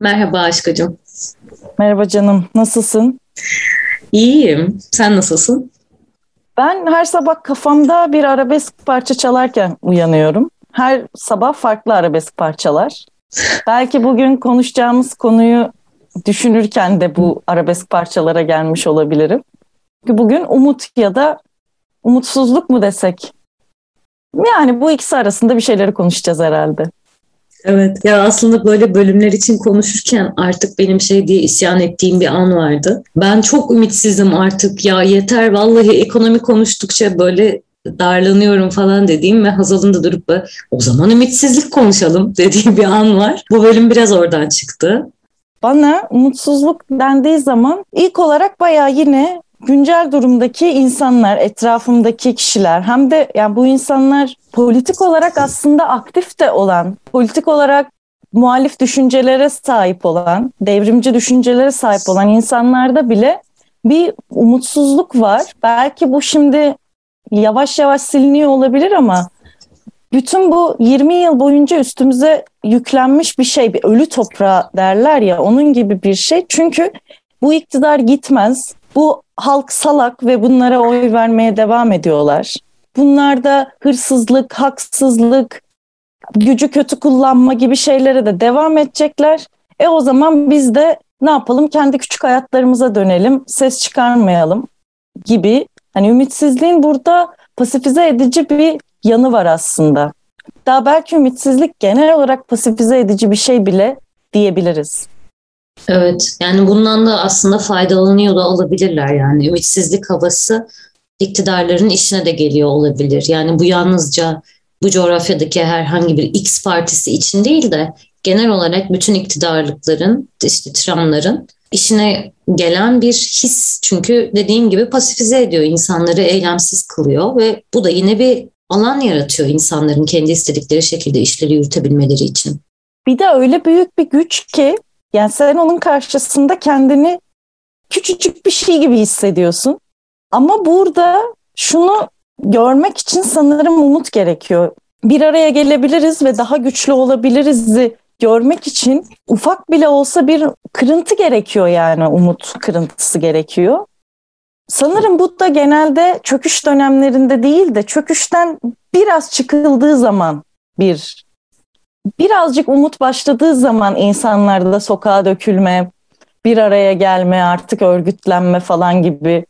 Merhaba aşkacığım. Merhaba canım. Nasılsın? İyiyim. Sen nasılsın? Ben her sabah kafamda bir arabesk parça çalarken uyanıyorum. Her sabah farklı arabesk parçalar. Belki bugün konuşacağımız konuyu düşünürken de bu arabesk parçalara gelmiş olabilirim. Bugün umut ya da umutsuzluk mu desek? Yani bu ikisi arasında bir şeyleri konuşacağız herhalde. Evet ya aslında böyle bölümler için konuşurken artık benim şey diye isyan ettiğim bir an vardı. Ben çok ümitsizim artık ya yeter vallahi ekonomi konuştukça böyle darlanıyorum falan dediğim ve Hazal'ın da durup o zaman ümitsizlik konuşalım dediği bir an var. Bu bölüm biraz oradan çıktı. Bana umutsuzluk dendiği zaman ilk olarak bayağı yine güncel durumdaki insanlar, etrafımdaki kişiler hem de yani bu insanlar politik olarak aslında aktif de olan, politik olarak muhalif düşüncelere sahip olan, devrimci düşüncelere sahip olan insanlarda bile bir umutsuzluk var. Belki bu şimdi yavaş yavaş siliniyor olabilir ama bütün bu 20 yıl boyunca üstümüze yüklenmiş bir şey, bir ölü toprağı derler ya onun gibi bir şey. Çünkü bu iktidar gitmez. Bu halk salak ve bunlara oy vermeye devam ediyorlar. Bunlarda hırsızlık, haksızlık, gücü kötü kullanma gibi şeylere de devam edecekler. E o zaman biz de ne yapalım? Kendi küçük hayatlarımıza dönelim, ses çıkarmayalım gibi. Hani ümitsizliğin burada pasifize edici bir yanı var aslında. Daha belki ümitsizlik genel olarak pasifize edici bir şey bile diyebiliriz. Evet yani bundan da aslında faydalanıyor da olabilirler yani ümitsizlik havası iktidarların işine de geliyor olabilir. Yani bu yalnızca bu coğrafyadaki herhangi bir X partisi için değil de genel olarak bütün iktidarlıkların, işte Trump'ların işine gelen bir his. Çünkü dediğim gibi pasifize ediyor, insanları eylemsiz kılıyor ve bu da yine bir alan yaratıyor insanların kendi istedikleri şekilde işleri yürütebilmeleri için. Bir de öyle büyük bir güç ki yani sen onun karşısında kendini küçücük bir şey gibi hissediyorsun. Ama burada şunu görmek için sanırım umut gerekiyor. Bir araya gelebiliriz ve daha güçlü olabiliriz görmek için ufak bile olsa bir kırıntı gerekiyor yani umut kırıntısı gerekiyor. Sanırım bu da genelde çöküş dönemlerinde değil de çöküşten biraz çıkıldığı zaman bir birazcık umut başladığı zaman insanlarda sokağa dökülme, bir araya gelme, artık örgütlenme falan gibi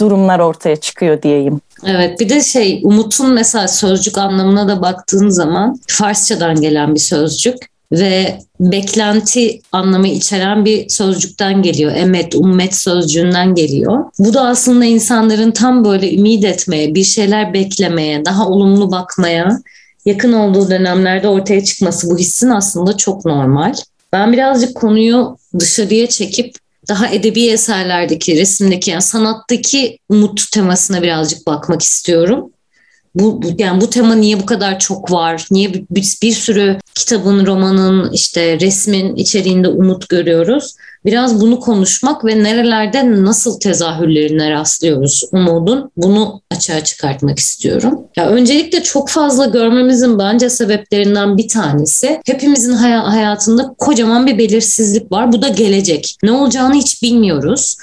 durumlar ortaya çıkıyor diyeyim. Evet bir de şey umutun mesela sözcük anlamına da baktığın zaman Farsçadan gelen bir sözcük ve beklenti anlamı içeren bir sözcükten geliyor. Emet, ummet sözcüğünden geliyor. Bu da aslında insanların tam böyle ümit etmeye, bir şeyler beklemeye, daha olumlu bakmaya yakın olduğu dönemlerde ortaya çıkması bu hissin aslında çok normal. Ben birazcık konuyu dışarıya çekip daha edebi eserlerdeki, resimdeki, yani sanattaki umut temasına birazcık bakmak istiyorum. Bu, yani bu tema niye bu kadar çok var? Niye bir, bir sürü kitabın, romanın, işte resmin içeriğinde umut görüyoruz? Biraz bunu konuşmak ve nerelerde nasıl tezahürlerine rastlıyoruz umudun bunu açığa çıkartmak istiyorum. Ya öncelikle çok fazla görmemizin bence sebeplerinden bir tanesi hepimizin hay- hayatında kocaman bir belirsizlik var. Bu da gelecek. Ne olacağını hiç bilmiyoruz.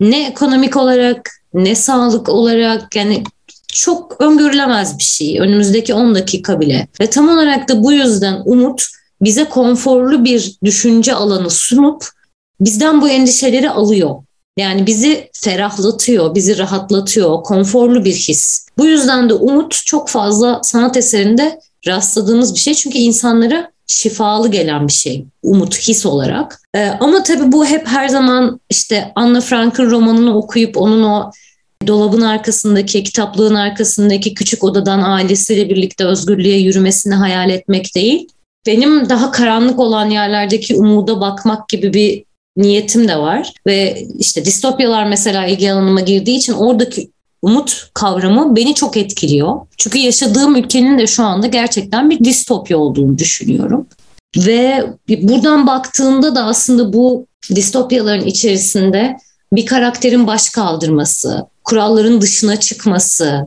Ne ekonomik olarak ne sağlık olarak yani çok öngörülemez bir şey önümüzdeki 10 dakika bile. Ve tam olarak da bu yüzden umut bize konforlu bir düşünce alanı sunup bizden bu endişeleri alıyor. Yani bizi ferahlatıyor, bizi rahatlatıyor, konforlu bir his. Bu yüzden de umut çok fazla sanat eserinde rastladığımız bir şey. Çünkü insanlara şifalı gelen bir şey umut his olarak. Ee, ama tabii bu hep her zaman işte Anne Frank'ın romanını okuyup onun o dolabın arkasındaki, kitaplığın arkasındaki küçük odadan ailesiyle birlikte özgürlüğe yürümesini hayal etmek değil. Benim daha karanlık olan yerlerdeki umuda bakmak gibi bir niyetim de var. Ve işte distopyalar mesela ilgi alanıma girdiği için oradaki umut kavramı beni çok etkiliyor. Çünkü yaşadığım ülkenin de şu anda gerçekten bir distopya olduğunu düşünüyorum. Ve buradan baktığımda da aslında bu distopyaların içerisinde bir karakterin baş kaldırması, kuralların dışına çıkması,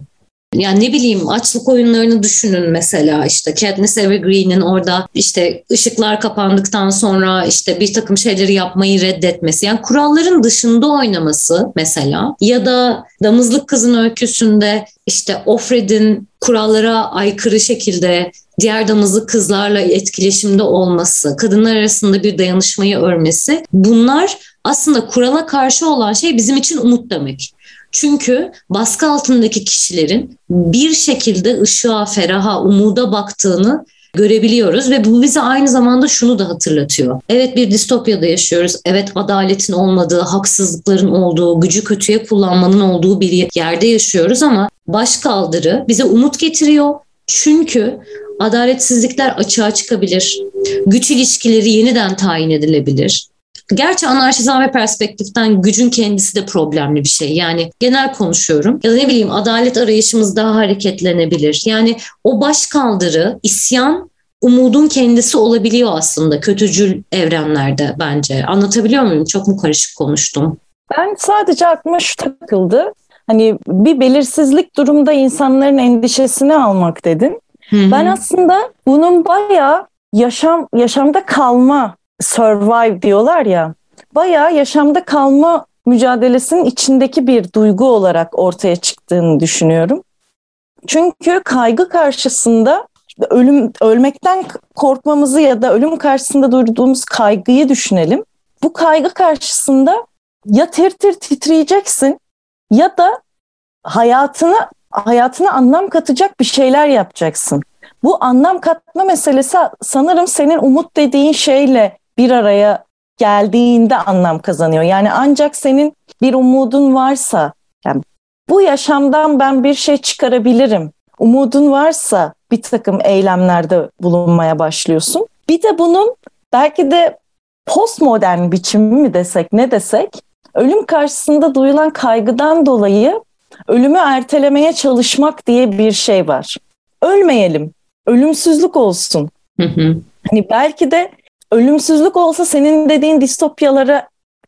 yani ne bileyim açlık oyunlarını düşünün mesela işte Katniss Evergreen'in orada işte ışıklar kapandıktan sonra işte bir takım şeyleri yapmayı reddetmesi. Yani kuralların dışında oynaması mesela ya da Damızlık Kızın öyküsünde işte Offred'in kurallara aykırı şekilde diğer damızlık kızlarla etkileşimde olması, kadınlar arasında bir dayanışmayı örmesi bunlar aslında kurala karşı olan şey bizim için umut demek. Çünkü baskı altındaki kişilerin bir şekilde ışığa, feraha, umuda baktığını görebiliyoruz ve bu bize aynı zamanda şunu da hatırlatıyor. Evet bir distopyada yaşıyoruz. Evet adaletin olmadığı, haksızlıkların olduğu, gücü kötüye kullanmanın olduğu bir yerde yaşıyoruz ama başkaldırı bize umut getiriyor. Çünkü adaletsizlikler açığa çıkabilir. Güç ilişkileri yeniden tayin edilebilir. Gerçi anarşizm ve perspektiften gücün kendisi de problemli bir şey. Yani genel konuşuyorum. Ya da ne bileyim adalet arayışımız daha hareketlenebilir. Yani o baş kaldırı, isyan umudun kendisi olabiliyor aslında kötücül evrenlerde bence. Anlatabiliyor muyum? Çok mu karışık konuştum? Ben sadece aklıma şu takıldı. Hani bir belirsizlik durumda insanların endişesini almak dedin. Hı-hı. Ben aslında bunun bayağı yaşam yaşamda kalma survive diyorlar ya. Bayağı yaşamda kalma mücadelesinin içindeki bir duygu olarak ortaya çıktığını düşünüyorum. Çünkü kaygı karşısında ölüm ölmekten korkmamızı ya da ölüm karşısında duyduğumuz kaygıyı düşünelim. Bu kaygı karşısında ya tir tir titreyeceksin ya da hayatına hayatına anlam katacak bir şeyler yapacaksın. Bu anlam katma meselesi sanırım senin umut dediğin şeyle bir araya geldiğinde anlam kazanıyor. Yani ancak senin bir umudun varsa, yani bu yaşamdan ben bir şey çıkarabilirim. Umudun varsa bir takım eylemlerde bulunmaya başlıyorsun. Bir de bunun belki de postmodern biçimi mi desek ne desek ölüm karşısında duyulan kaygıdan dolayı ölümü ertelemeye çalışmak diye bir şey var. Ölmeyelim, ölümsüzlük olsun. Hı hı. Hani belki de ölümsüzlük olsa senin dediğin distopyalara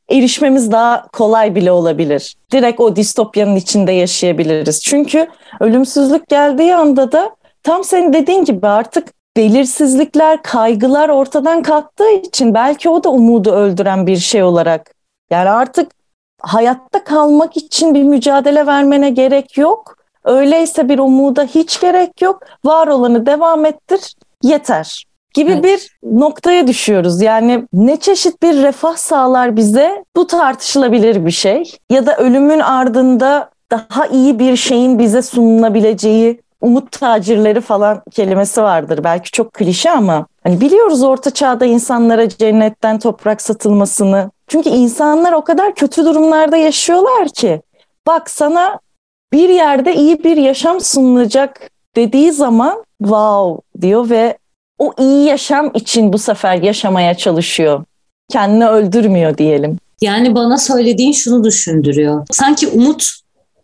erişmemiz daha kolay bile olabilir. Direkt o distopyanın içinde yaşayabiliriz. Çünkü ölümsüzlük geldiği anda da tam senin dediğin gibi artık belirsizlikler, kaygılar ortadan kalktığı için belki o da umudu öldüren bir şey olarak. Yani artık hayatta kalmak için bir mücadele vermene gerek yok. Öyleyse bir umuda hiç gerek yok. Var olanı devam ettir, yeter gibi evet. bir noktaya düşüyoruz. Yani ne çeşit bir refah sağlar bize bu tartışılabilir bir şey. Ya da ölümün ardında daha iyi bir şeyin bize sunulabileceği umut tacirleri falan kelimesi vardır. Belki çok klişe ama hani biliyoruz orta çağda insanlara cennetten toprak satılmasını. Çünkü insanlar o kadar kötü durumlarda yaşıyorlar ki. Bak sana bir yerde iyi bir yaşam sunulacak dediği zaman wow diyor ve o iyi yaşam için bu sefer yaşamaya çalışıyor. Kendini öldürmüyor diyelim. Yani bana söylediğin şunu düşündürüyor. Sanki umut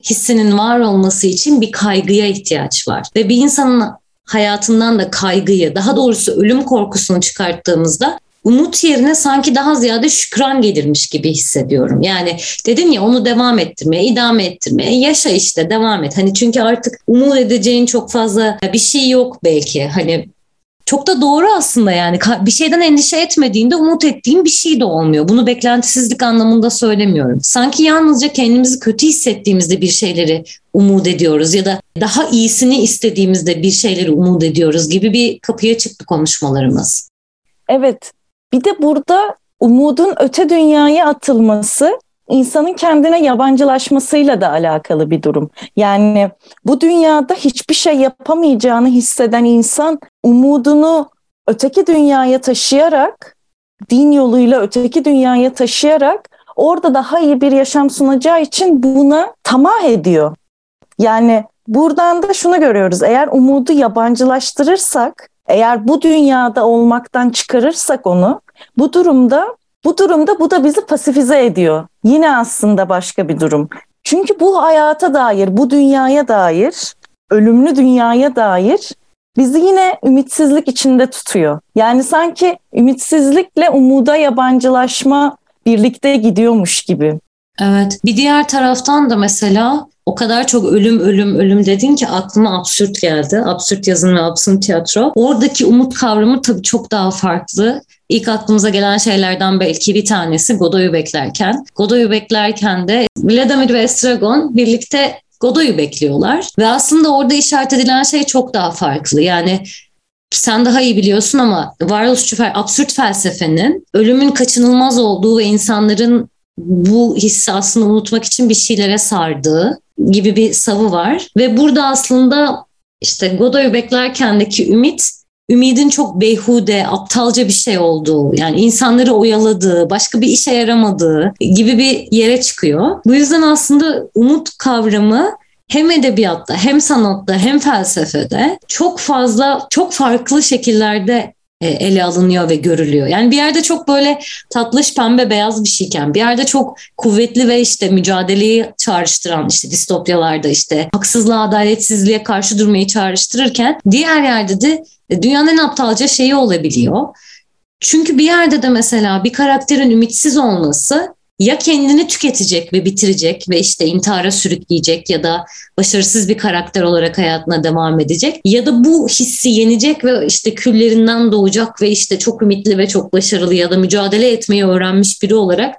hissinin var olması için bir kaygıya ihtiyaç var. Ve bir insanın hayatından da kaygıyı, daha doğrusu ölüm korkusunu çıkarttığımızda umut yerine sanki daha ziyade şükran gelirmiş gibi hissediyorum. Yani dedin ya onu devam ettirmeye, idame ettirmeye, yaşa işte devam et. Hani çünkü artık umut edeceğin çok fazla bir şey yok belki. Hani çok da doğru aslında yani bir şeyden endişe etmediğinde umut ettiğim bir şey de olmuyor. Bunu beklentisizlik anlamında söylemiyorum. Sanki yalnızca kendimizi kötü hissettiğimizde bir şeyleri umut ediyoruz ya da daha iyisini istediğimizde bir şeyleri umut ediyoruz gibi bir kapıya çıktı konuşmalarımız. Evet. Bir de burada umudun öte dünyaya atılması insanın kendine yabancılaşmasıyla da alakalı bir durum. Yani bu dünyada hiçbir şey yapamayacağını hisseden insan umudunu öteki dünyaya taşıyarak, din yoluyla öteki dünyaya taşıyarak orada daha iyi bir yaşam sunacağı için buna tamah ediyor. Yani buradan da şunu görüyoruz. Eğer umudu yabancılaştırırsak, eğer bu dünyada olmaktan çıkarırsak onu, bu durumda bu durumda bu da bizi pasifize ediyor. Yine aslında başka bir durum. Çünkü bu hayata dair, bu dünyaya dair, ölümlü dünyaya dair bizi yine ümitsizlik içinde tutuyor. Yani sanki ümitsizlikle umuda yabancılaşma birlikte gidiyormuş gibi. Evet. Bir diğer taraftan da mesela o kadar çok ölüm ölüm ölüm dedin ki aklıma absürt geldi. Absürt yazın ve absürt tiyatro. Oradaki umut kavramı tabii çok daha farklı. İlk aklımıza gelen şeylerden belki bir tanesi Godoy'u beklerken. Godoy'u beklerken de Vladimir ve Estragon birlikte Godoy'u bekliyorlar. Ve aslında orada işaret edilen şey çok daha farklı. Yani sen daha iyi biliyorsun ama varoluşçu absürt felsefenin ölümün kaçınılmaz olduğu ve insanların bu hissi aslında unutmak için bir şeylere sardığı gibi bir savı var. Ve burada aslında işte Godoy'u beklerkendeki ümit ümidin çok beyhude, aptalca bir şey olduğu, yani insanları oyaladığı, başka bir işe yaramadığı gibi bir yere çıkıyor. Bu yüzden aslında umut kavramı hem edebiyatta hem sanatta hem felsefede çok fazla çok farklı şekillerde ele alınıyor ve görülüyor. Yani bir yerde çok böyle tatlış pembe beyaz bir şeyken bir yerde çok kuvvetli ve işte mücadeleyi çağrıştıran işte distopyalarda işte haksızlığa adaletsizliğe karşı durmayı çağrıştırırken diğer yerde de e, dünyanın en aptalca şeyi olabiliyor. Çünkü bir yerde de mesela bir karakterin ümitsiz olması ya kendini tüketecek ve bitirecek ve işte intihara sürükleyecek ya da başarısız bir karakter olarak hayatına devam edecek ya da bu hissi yenecek ve işte küllerinden doğacak ve işte çok ümitli ve çok başarılı ya da mücadele etmeyi öğrenmiş biri olarak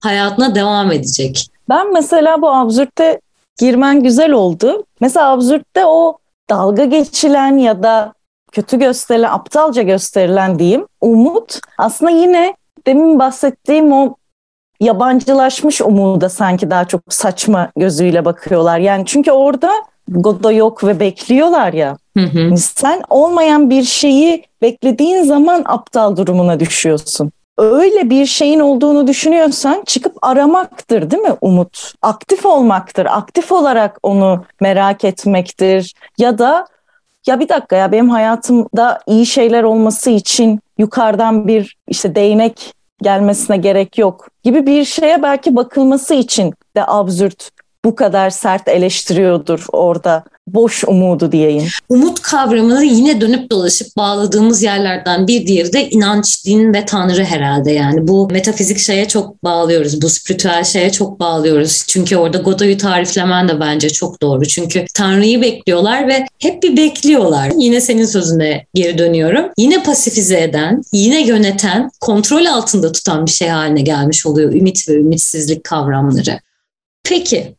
hayatına devam edecek. Ben mesela bu absürtte girmen güzel oldu. Mesela absürtte o dalga geçilen ya da kötü gösterilen, aptalca gösterilen diyeyim umut aslında yine demin bahsettiğim o yabancılaşmış umuda sanki daha çok saçma gözüyle bakıyorlar. Yani çünkü orada Godo yok ve bekliyorlar ya. Hı hı. Sen olmayan bir şeyi beklediğin zaman aptal durumuna düşüyorsun. Öyle bir şeyin olduğunu düşünüyorsan çıkıp aramaktır değil mi umut? Aktif olmaktır. Aktif olarak onu merak etmektir. Ya da ya bir dakika ya benim hayatımda iyi şeyler olması için yukarıdan bir işte değnek gelmesine gerek yok gibi bir şeye belki bakılması için de absürt bu kadar sert eleştiriyordur orada boş umudu diyeyim. Umut kavramını yine dönüp dolaşıp bağladığımız yerlerden bir diğeri de inanç, din ve tanrı herhalde yani. Bu metafizik şeye çok bağlıyoruz, bu spiritüel şeye çok bağlıyoruz. Çünkü orada Godoy'u tariflemen de bence çok doğru. Çünkü tanrıyı bekliyorlar ve hep bir bekliyorlar. Yine senin sözüne geri dönüyorum. Yine pasifize eden, yine yöneten, kontrol altında tutan bir şey haline gelmiş oluyor ümit ve ümitsizlik kavramları. Peki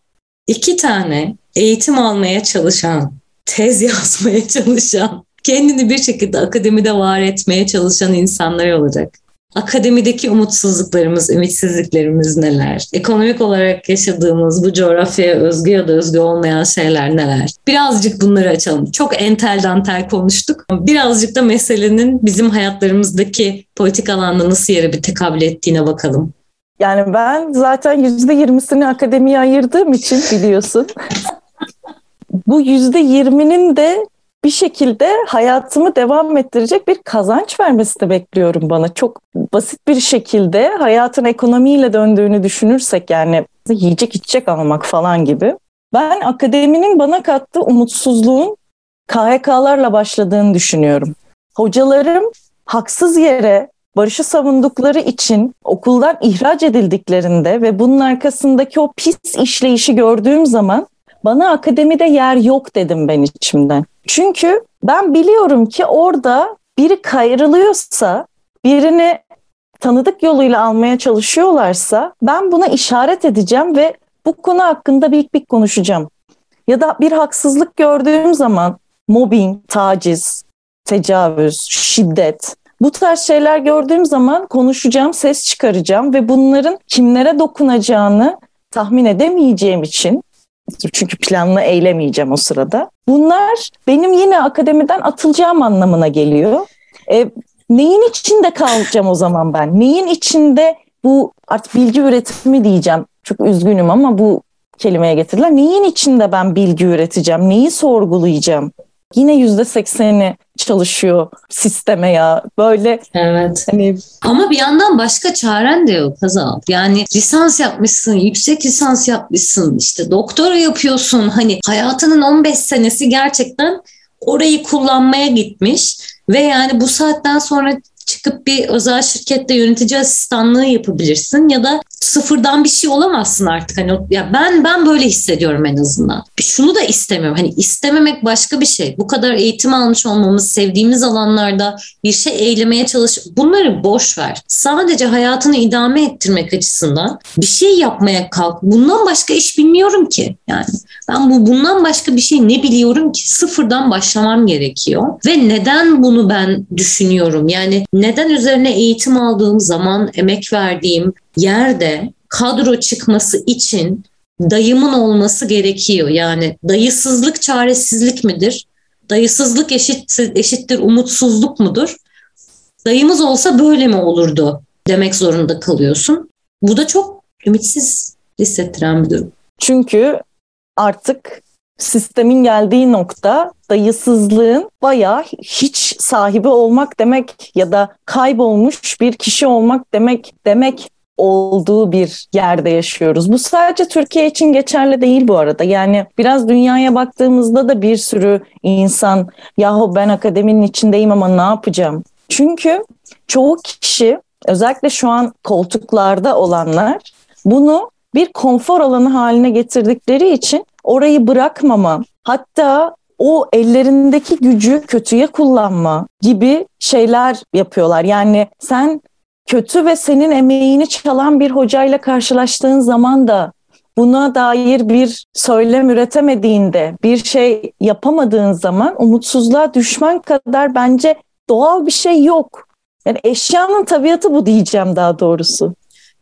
iki tane eğitim almaya çalışan, tez yazmaya çalışan, kendini bir şekilde akademide var etmeye çalışan insanlar olacak. Akademideki umutsuzluklarımız, ümitsizliklerimiz neler? Ekonomik olarak yaşadığımız bu coğrafyaya özgü ya da özgü olmayan şeyler neler? Birazcık bunları açalım. Çok entel dantel konuştuk. Birazcık da meselenin bizim hayatlarımızdaki politik alanda nasıl yere bir tekabül ettiğine bakalım. Yani ben zaten yüzde yirmisini akademiye ayırdığım için biliyorsun. bu yüzde yirminin de bir şekilde hayatımı devam ettirecek bir kazanç vermesi de bekliyorum bana. Çok basit bir şekilde hayatın ekonomiyle döndüğünü düşünürsek yani yiyecek içecek almak falan gibi. Ben akademinin bana kattığı umutsuzluğun KHK'larla başladığını düşünüyorum. Hocalarım haksız yere barışı savundukları için okuldan ihraç edildiklerinde ve bunun arkasındaki o pis işleyişi gördüğüm zaman bana akademide yer yok dedim ben içimden. Çünkü ben biliyorum ki orada biri kayrılıyorsa, birini tanıdık yoluyla almaya çalışıyorlarsa ben buna işaret edeceğim ve bu konu hakkında bir bir konuşacağım. Ya da bir haksızlık gördüğüm zaman mobbing, taciz, tecavüz, şiddet bu tarz şeyler gördüğüm zaman konuşacağım, ses çıkaracağım ve bunların kimlere dokunacağını tahmin edemeyeceğim için çünkü planlı eylemeyeceğim o sırada. Bunlar benim yine akademiden atılacağım anlamına geliyor. E, neyin içinde kalacağım o zaman ben? Neyin içinde bu artık bilgi üretimi diyeceğim. Çok üzgünüm ama bu kelimeye getirilen neyin içinde ben bilgi üreteceğim? Neyi sorgulayacağım? yine yüzde sekseni çalışıyor sisteme ya. Böyle evet. hani ama bir yandan başka çaren de yok Hazal. Yani lisans yapmışsın, yüksek lisans yapmışsın, işte doktora yapıyorsun. Hani hayatının 15 senesi gerçekten orayı kullanmaya gitmiş ve yani bu saatten sonra çıkıp bir özel şirkette yönetici asistanlığı yapabilirsin ya da sıfırdan bir şey olamazsın artık. Hani ya ben ben böyle hissediyorum en azından. Şunu da istemiyorum. Hani istememek başka bir şey. Bu kadar eğitim almış olmamız, sevdiğimiz alanlarda bir şey eylemeye çalış. Bunları boş ver. Sadece hayatını idame ettirmek açısından bir şey yapmaya kalk. Bundan başka iş bilmiyorum ki. Yani ben bu bundan başka bir şey ne biliyorum ki? Sıfırdan başlamam gerekiyor. Ve neden bunu ben düşünüyorum? Yani neden üzerine eğitim aldığım zaman emek verdiğim yerde kadro çıkması için dayımın olması gerekiyor. Yani dayısızlık çaresizlik midir? Dayısızlık eşit, eşittir umutsuzluk mudur? Dayımız olsa böyle mi olurdu demek zorunda kalıyorsun. Bu da çok ümitsiz hissettiren bir durum. Çünkü artık sistemin geldiği nokta dayısızlığın bayağı hiç sahibi olmak demek ya da kaybolmuş bir kişi olmak demek demek olduğu bir yerde yaşıyoruz. Bu sadece Türkiye için geçerli değil bu arada. Yani biraz dünyaya baktığımızda da bir sürü insan yahu ben akademinin içindeyim ama ne yapacağım? Çünkü çoğu kişi özellikle şu an koltuklarda olanlar bunu bir konfor alanı haline getirdikleri için orayı bırakmama, hatta o ellerindeki gücü kötüye kullanma gibi şeyler yapıyorlar. Yani sen kötü ve senin emeğini çalan bir hocayla karşılaştığın zaman da buna dair bir söylem üretemediğinde, bir şey yapamadığın zaman umutsuzluğa düşman kadar bence doğal bir şey yok. Yani eşyanın tabiatı bu diyeceğim daha doğrusu.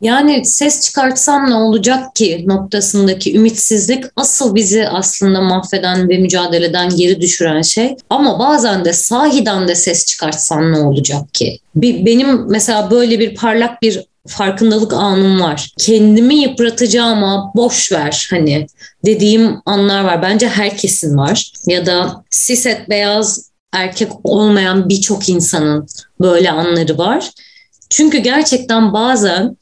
Yani ses çıkartsam ne olacak ki noktasındaki ümitsizlik asıl bizi aslında mahveden ve mücadeleden geri düşüren şey. Ama bazen de sahiden de ses çıkartsan ne olacak ki? Benim mesela böyle bir parlak bir farkındalık anım var. Kendimi yıpratacağıma boş ver hani dediğim anlar var. Bence herkesin var. Ya da siset beyaz erkek olmayan birçok insanın böyle anları var. Çünkü gerçekten bazen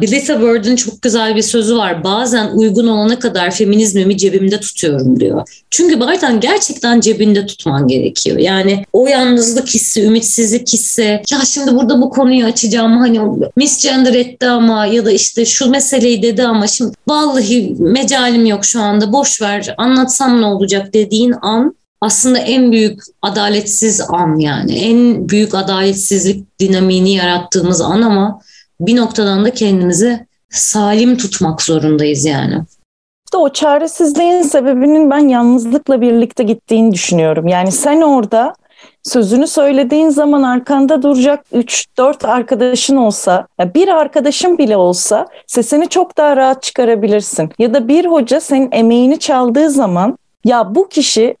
Belitha Bird'ün çok güzel bir sözü var. Bazen uygun olana kadar feminizmimi cebimde tutuyorum diyor. Çünkü bazen gerçekten cebinde tutman gerekiyor. Yani o yalnızlık hissi, ümitsizlik hissi. Ya şimdi burada bu konuyu açacağım hani misgender etti ama ya da işte şu meseleyi dedi ama şimdi vallahi mecalim yok şu anda boş ver anlatsam ne olacak dediğin an aslında en büyük adaletsiz an yani. En büyük adaletsizlik dinamiğini yarattığımız an ama bir noktadan da kendimizi salim tutmak zorundayız yani. İşte o çaresizliğin sebebinin ben yalnızlıkla birlikte gittiğini düşünüyorum. Yani sen orada sözünü söylediğin zaman arkanda duracak 3-4 arkadaşın olsa, bir arkadaşın bile olsa sesini çok daha rahat çıkarabilirsin. Ya da bir hoca senin emeğini çaldığı zaman ya bu kişi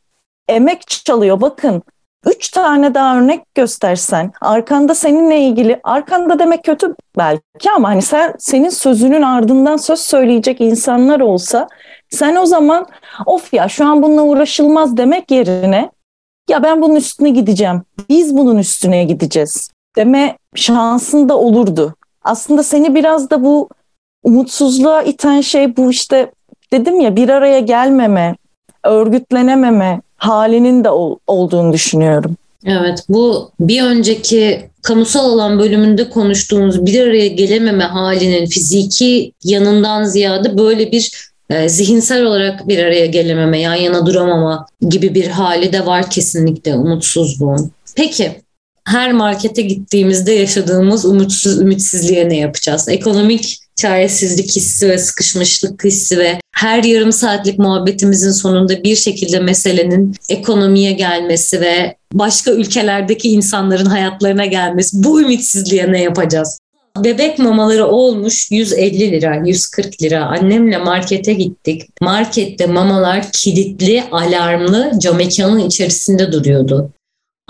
emek çalıyor bakın Üç tane daha örnek göstersen, arkanda seninle ilgili, arkanda demek kötü belki ama hani sen senin sözünün ardından söz söyleyecek insanlar olsa, sen o zaman of ya şu an bununla uğraşılmaz demek yerine ya ben bunun üstüne gideceğim, biz bunun üstüne gideceğiz deme şansın da olurdu. Aslında seni biraz da bu umutsuzluğa iten şey bu işte dedim ya bir araya gelmeme, örgütlenememe, halinin de ol, olduğunu düşünüyorum. Evet bu bir önceki kamusal alan bölümünde konuştuğumuz bir araya gelememe halinin fiziki yanından ziyade böyle bir e, zihinsel olarak bir araya gelememe, yan yana duramama gibi bir hali de var kesinlikle umutsuzluğun. Peki her markete gittiğimizde yaşadığımız umutsuz, ümitsizliğe ne yapacağız? Ekonomik çaresizlik hissi ve sıkışmışlık hissi ve her yarım saatlik muhabbetimizin sonunda bir şekilde meselenin ekonomiye gelmesi ve başka ülkelerdeki insanların hayatlarına gelmesi bu ümitsizliğe ne yapacağız? Bebek mamaları olmuş 150 lira, 140 lira. Annemle markete gittik. Markette mamalar kilitli, alarmlı cam mekanın içerisinde duruyordu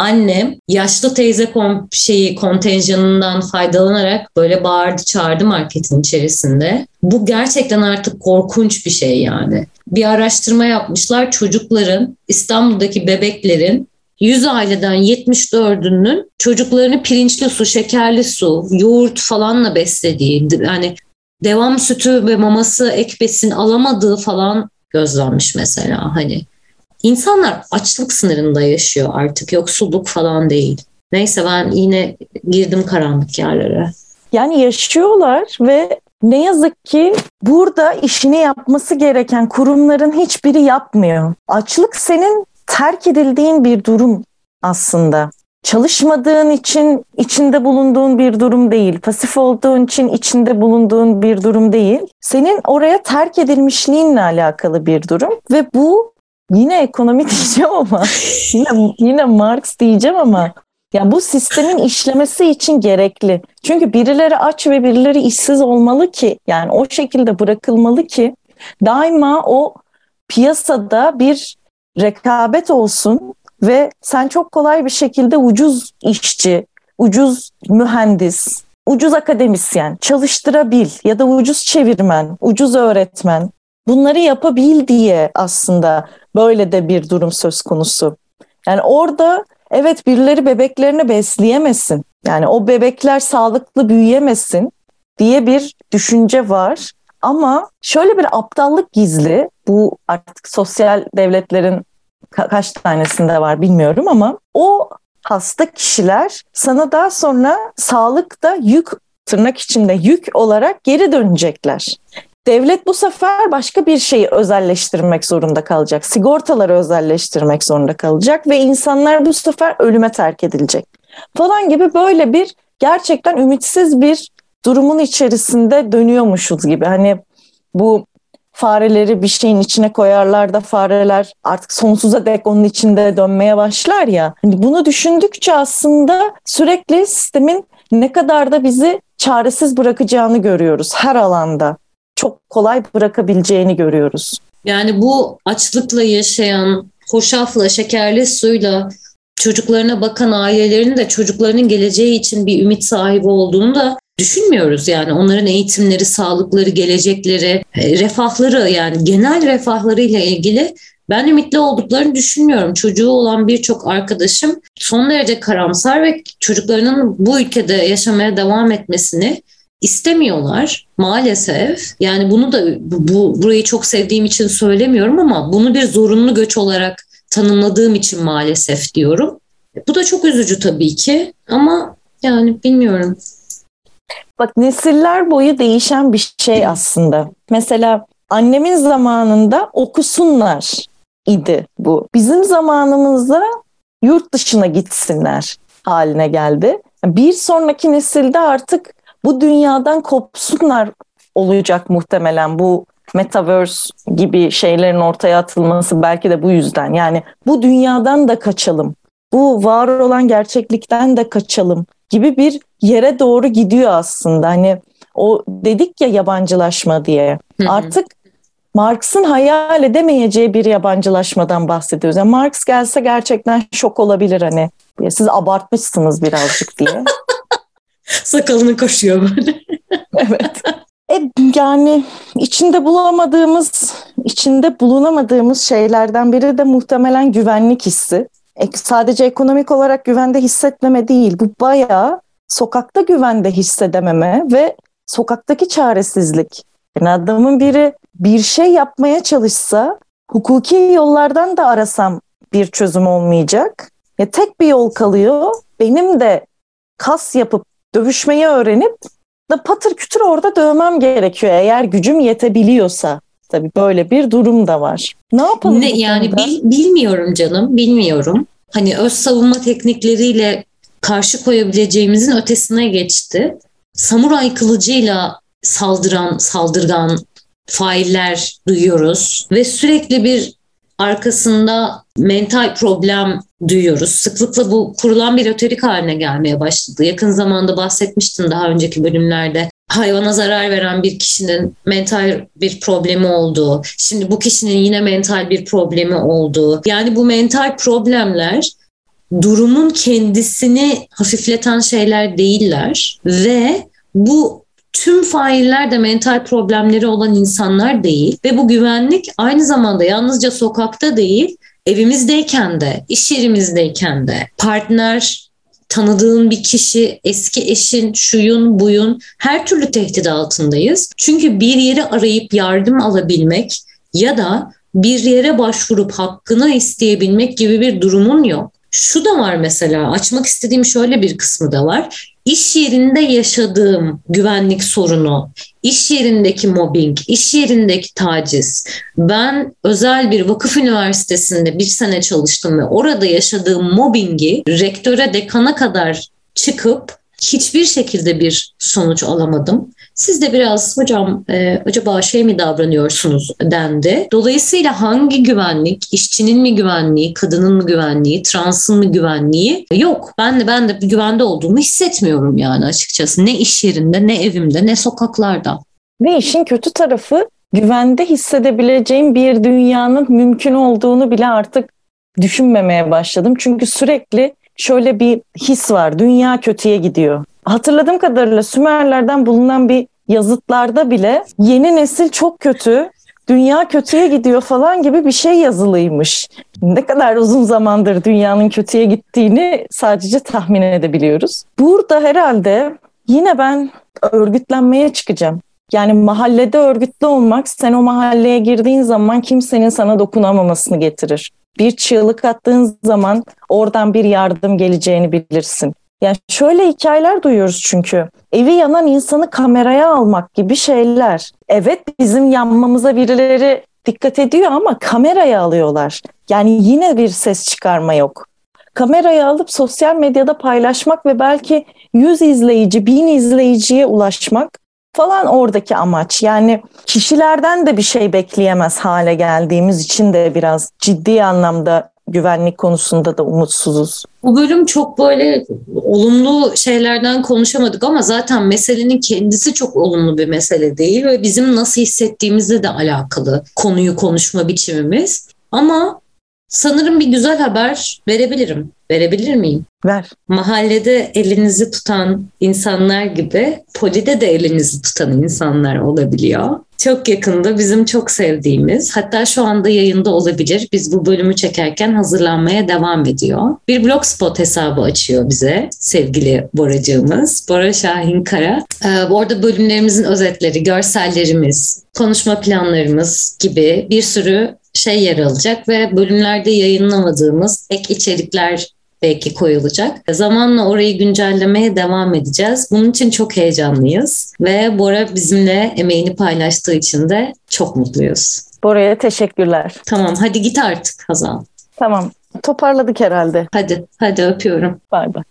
annem yaşlı teyze kom şeyi kontenjanından faydalanarak böyle bağırdı çağırdı marketin içerisinde. Bu gerçekten artık korkunç bir şey yani. bir araştırma yapmışlar. Çocukların, İstanbul'daki bebeklerin 100 aileden 74'ünün çocuklarını pirinçli su, şekerli su, yoğurt falanla beslediği, yani devam sütü ve maması ek besin alamadığı falan gözlenmiş mesela hani. İnsanlar açlık sınırında yaşıyor artık yoksulluk falan değil. Neyse ben yine girdim karanlık yerlere. Yani yaşıyorlar ve ne yazık ki burada işini yapması gereken kurumların hiçbiri yapmıyor. Açlık senin terk edildiğin bir durum aslında. Çalışmadığın için içinde bulunduğun bir durum değil. Pasif olduğun için içinde bulunduğun bir durum değil. Senin oraya terk edilmişliğinle alakalı bir durum ve bu yine ekonomi diyeceğim ama yine yine Marx diyeceğim ama ya bu sistemin işlemesi için gerekli. Çünkü birileri aç ve birileri işsiz olmalı ki yani o şekilde bırakılmalı ki daima o piyasada bir rekabet olsun ve sen çok kolay bir şekilde ucuz işçi, ucuz mühendis, ucuz akademisyen çalıştırabil ya da ucuz çevirmen, ucuz öğretmen bunları yapabil diye aslında böyle de bir durum söz konusu. Yani orada evet birileri bebeklerini besleyemesin. Yani o bebekler sağlıklı büyüyemesin diye bir düşünce var. Ama şöyle bir aptallık gizli. Bu artık sosyal devletlerin ka- kaç tanesinde var bilmiyorum ama o hasta kişiler sana daha sonra sağlıkta yük tırnak içinde yük olarak geri dönecekler. Devlet bu sefer başka bir şeyi özelleştirmek zorunda kalacak. Sigortaları özelleştirmek zorunda kalacak ve insanlar bu sefer ölüme terk edilecek. Falan gibi böyle bir gerçekten ümitsiz bir durumun içerisinde dönüyormuşuz gibi. Hani bu fareleri bir şeyin içine koyarlar da fareler artık sonsuza dek onun içinde dönmeye başlar ya. Hani bunu düşündükçe aslında sürekli sistemin ne kadar da bizi çaresiz bırakacağını görüyoruz her alanda. Çok kolay bırakabileceğini görüyoruz. Yani bu açlıkla yaşayan, hoşafla, şekerli suyla çocuklarına bakan ailelerin de çocuklarının geleceği için bir ümit sahibi olduğunu da düşünmüyoruz yani onların eğitimleri, sağlıkları, gelecekleri, e, refahları yani genel refahlarıyla ilgili ben ümitli olduklarını düşünmüyorum. Çocuğu olan birçok arkadaşım son derece karamsar ve çocuklarının bu ülkede yaşamaya devam etmesini istemiyorlar maalesef. Yani bunu da bu burayı çok sevdiğim için söylemiyorum ama bunu bir zorunlu göç olarak tanımladığım için maalesef diyorum. Bu da çok üzücü tabii ki ama yani bilmiyorum. Bak nesiller boyu değişen bir şey aslında. Mesela annemin zamanında okusunlar idi bu. Bizim zamanımızda yurt dışına gitsinler haline geldi. Bir sonraki nesilde artık bu dünyadan kopsunlar olacak muhtemelen bu metaverse gibi şeylerin ortaya atılması belki de bu yüzden. Yani bu dünyadan da kaçalım. Bu var olan gerçeklikten de kaçalım gibi bir yere doğru gidiyor aslında. Hani o dedik ya yabancılaşma diye. Hı hı. Artık Marx'ın hayal edemeyeceği bir yabancılaşmadan bahsediyoruz. Yani Marx gelse gerçekten şok olabilir hani. Siz abartmışsınız birazcık diye. Sakalını kaşıyor böyle. evet. E, yani içinde bulamadığımız, içinde bulunamadığımız şeylerden biri de muhtemelen güvenlik hissi. E, sadece ekonomik olarak güvende hissetmeme değil, bu bayağı sokakta güvende hissedememe ve sokaktaki çaresizlik. Yani adamın biri bir şey yapmaya çalışsa hukuki yollardan da arasam bir çözüm olmayacak. Ya tek bir yol kalıyor. Benim de kas yapıp dövüşmeyi öğrenip da patır kütür orada dövmem gerekiyor eğer gücüm yetebiliyorsa. Tabii böyle bir durum da var. Ne yapalım? Ne, yani bil, bilmiyorum canım, bilmiyorum. Hani öz savunma teknikleriyle karşı koyabileceğimizin ötesine geçti. Samuray kılıcıyla saldıran, saldırgan failler duyuyoruz ve sürekli bir arkasında mental problem duyuyoruz. Sıklıkla bu kurulan bir öterik haline gelmeye başladı. Yakın zamanda bahsetmiştim daha önceki bölümlerde. Hayvana zarar veren bir kişinin mental bir problemi olduğu, şimdi bu kişinin yine mental bir problemi olduğu. Yani bu mental problemler durumun kendisini hafifleten şeyler değiller ve bu tüm failler de mental problemleri olan insanlar değil ve bu güvenlik aynı zamanda yalnızca sokakta değil evimizdeyken de, iş yerimizdeyken de partner, tanıdığın bir kişi, eski eşin, şuyun, buyun her türlü tehdit altındayız. Çünkü bir yeri arayıp yardım alabilmek ya da bir yere başvurup hakkını isteyebilmek gibi bir durumun yok. Şu da var mesela açmak istediğim şöyle bir kısmı da var. İş yerinde yaşadığım güvenlik sorunu, iş yerindeki mobbing, iş yerindeki taciz. Ben özel bir vakıf üniversitesinde bir sene çalıştım ve orada yaşadığım mobbingi rektöre, dekana kadar çıkıp hiçbir şekilde bir sonuç alamadım. Siz de biraz hocam e, acaba şey mi davranıyorsunuz dendi. Dolayısıyla hangi güvenlik, işçinin mi güvenliği, kadının mı güvenliği, transın mı güvenliği yok. Ben de ben de güvende olduğumu hissetmiyorum yani açıkçası. Ne iş yerinde, ne evimde, ne sokaklarda. Ve işin kötü tarafı güvende hissedebileceğim bir dünyanın mümkün olduğunu bile artık düşünmemeye başladım. Çünkü sürekli şöyle bir his var. Dünya kötüye gidiyor. Hatırladığım kadarıyla Sümerlerden bulunan bir yazıtlarda bile yeni nesil çok kötü, dünya kötüye gidiyor falan gibi bir şey yazılıymış. Ne kadar uzun zamandır dünyanın kötüye gittiğini sadece tahmin edebiliyoruz. Burada herhalde yine ben örgütlenmeye çıkacağım. Yani mahallede örgütlü olmak sen o mahalleye girdiğin zaman kimsenin sana dokunamamasını getirir. Bir çığlık attığın zaman oradan bir yardım geleceğini bilirsin. Yani şöyle hikayeler duyuyoruz çünkü. Evi yanan insanı kameraya almak gibi şeyler. Evet bizim yanmamıza birileri dikkat ediyor ama kameraya alıyorlar. Yani yine bir ses çıkarma yok. Kamerayı alıp sosyal medyada paylaşmak ve belki 100 izleyici, 1000 izleyiciye ulaşmak falan oradaki amaç. Yani kişilerden de bir şey bekleyemez hale geldiğimiz için de biraz ciddi anlamda güvenlik konusunda da umutsuzuz. Bu bölüm çok böyle olumlu şeylerden konuşamadık ama zaten meselenin kendisi çok olumlu bir mesele değil ve bizim nasıl hissettiğimizle de alakalı konuyu konuşma biçimimiz. Ama sanırım bir güzel haber verebilirim. Verebilir miyim? Ver. Mahallede elinizi tutan insanlar gibi polide de elinizi tutan insanlar olabiliyor. Çok yakında bizim çok sevdiğimiz, hatta şu anda yayında olabilir. Biz bu bölümü çekerken hazırlanmaya devam ediyor. Bir blogspot hesabı açıyor bize sevgili Boracığımız. Bora Şahin Kara. Ee, orada bölümlerimizin özetleri, görsellerimiz, konuşma planlarımız gibi bir sürü şey yer alacak ve bölümlerde yayınlamadığımız ek içerikler belki koyulacak. Zamanla orayı güncellemeye devam edeceğiz. Bunun için çok heyecanlıyız ve Bora bizimle emeğini paylaştığı için de çok mutluyuz. Bora'ya teşekkürler. Tamam hadi git artık Hazal. Tamam toparladık herhalde. Hadi hadi öpüyorum. Bay bay.